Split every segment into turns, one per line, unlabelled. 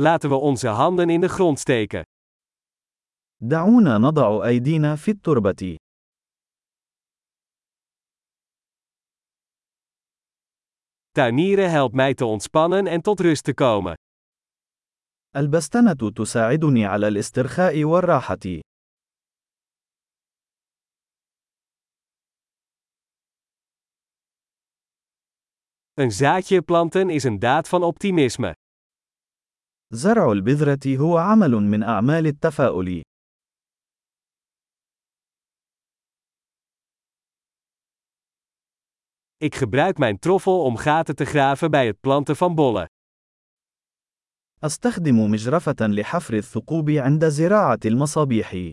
Laten we onze handen in de grond steken.
دعونا نضع أيدينا في التربة.
Tuinieren helpt mij te ontspannen en tot rust te komen.
البستنة تساعدني على الاسترخاء والراحة.
Een zaadje planten is een daad van optimisme.
زرع البذرة هو عمل من أعمال التفاؤل.
Ik gebruik mijn troffel om gaten te graven bij het planten van bollen.
أستخدم مجرفة لحفر الثقوب عند زراعة المصابيح.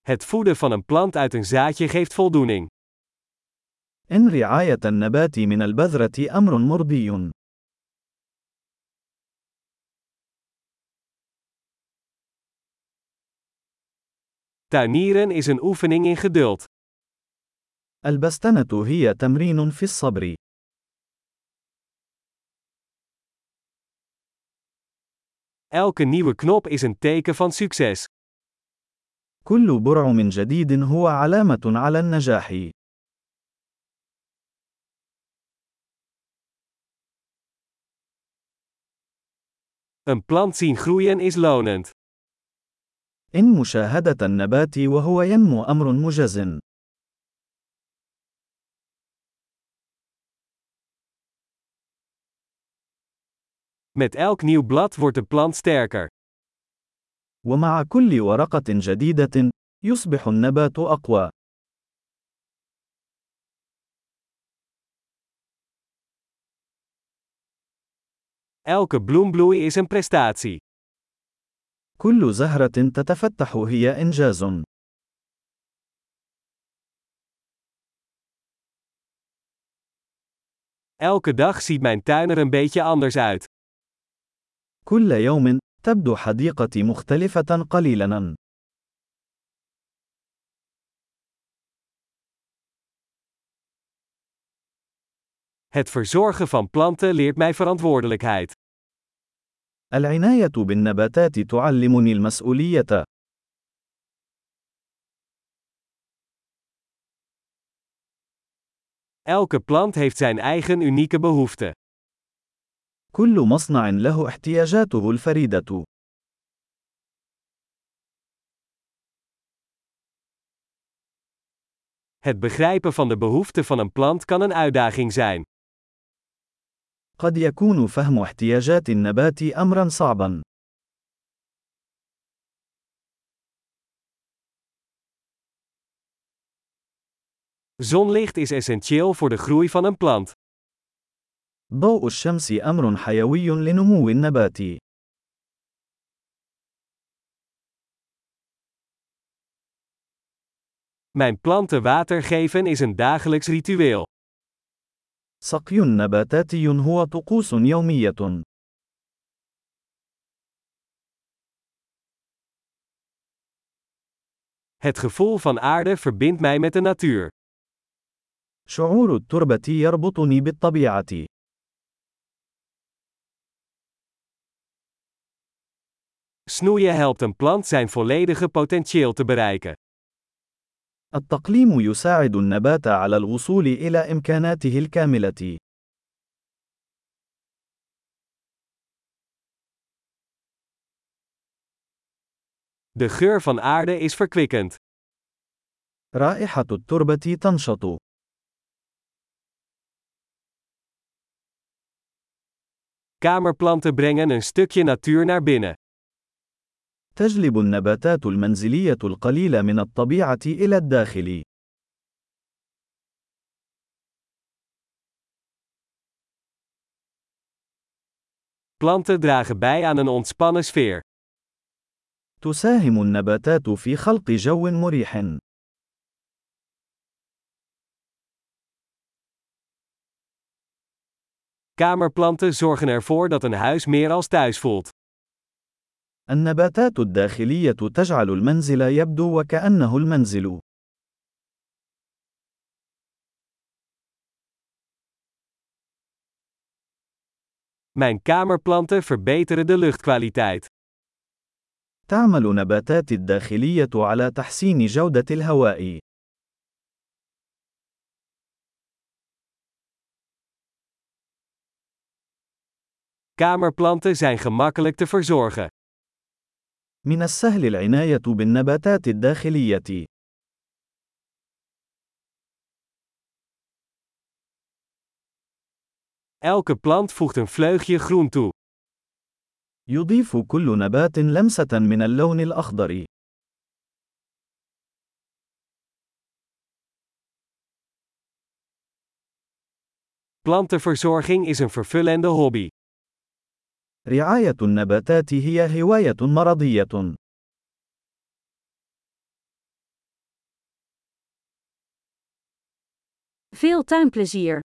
Het voeden van een plant uit een zaadje geeft voldoening.
إن رعاية النبات من البذرة أمر مرضي.
Tuinieren is een oefening in geduld.
البستنة هي تمرين في الصبر.
Elke nieuwe knop is een teken van succes.
كل برع من جديد هو علامة على النجاح.
Een plant zien groeien is lonend.
إن مشاهدة النبات وهو ينمو أمر مجز.
Met elk nieuw blad wordt de plant sterker.
ومع كل ورقة جديدة، يصبح النبات أقوى.
Elke bloembloei is een prestatie.
كل زهرة تتفتح هي إنجاز.
Elke dag ziet mijn tuin er een beetje anders uit.
كل يوم تبدو حديقتي مختلفة قليلاً.
Het verzorgen van planten leert mij verantwoordelijkheid.
العناية بالنباتات تعلمني المسؤولية.
Elke plant heeft zijn eigen unieke behoeften.
كل مصنع له احتياجاته الفريدة.
Het begrijpen van de behoeften van een plant kan een uitdaging zijn.
قد يكون فهم احتياجات النبات أمرا صعبا.
Zonlicht is essentieel voor de groei van een plant.
ضوء الشمس أمر حيوي لنمو النبات.
Mijn planten water geven is een dagelijks ritueel.
سقي نباتاتي هو طقوس يومية.
Het gevoel van aarde verbindt mij met de natuur.
شعور التربة يربطني بالطبيعة.
Snoeien helpt een plant zijn volledige potentieel te bereiken.
التقليم يساعد النبات على الوصول إلى إمكاناته الكاملة.
De geur van aarde is verkwikkend.
رائحة التربة تنشط.
Kamerplanten brengen een stukje natuur naar binnen.
تجلب النباتات المنزلية القليلة من الطبيعة إلى الداخل.
Planten dragen bij aan een ontspannen sfeer.
تساهم النباتات في خلق جو مريح.
Kamerplanten zorgen ervoor dat een huis meer als thuis voelt.
النباتات الداخلية تجعل المنزل يبدو وكأنه المنزل.
Mijn kamerplanten verbeteren de luchtkwaliteit.
تعمل نباتات الداخلية على تحسين جودة الهواء.
Kamerplanten zijn gemakkelijk te verzorgen.
من السهل العناية بالنباتات الداخلية.
Elke plant voegt een vleugje groen toe.
يضيف كل نبات لمسة من اللون الأخضر.
Plantenverzorging is een vervullende hobby.
رعاية النباتات هي هواية مرضية.
Veel tuinplezier!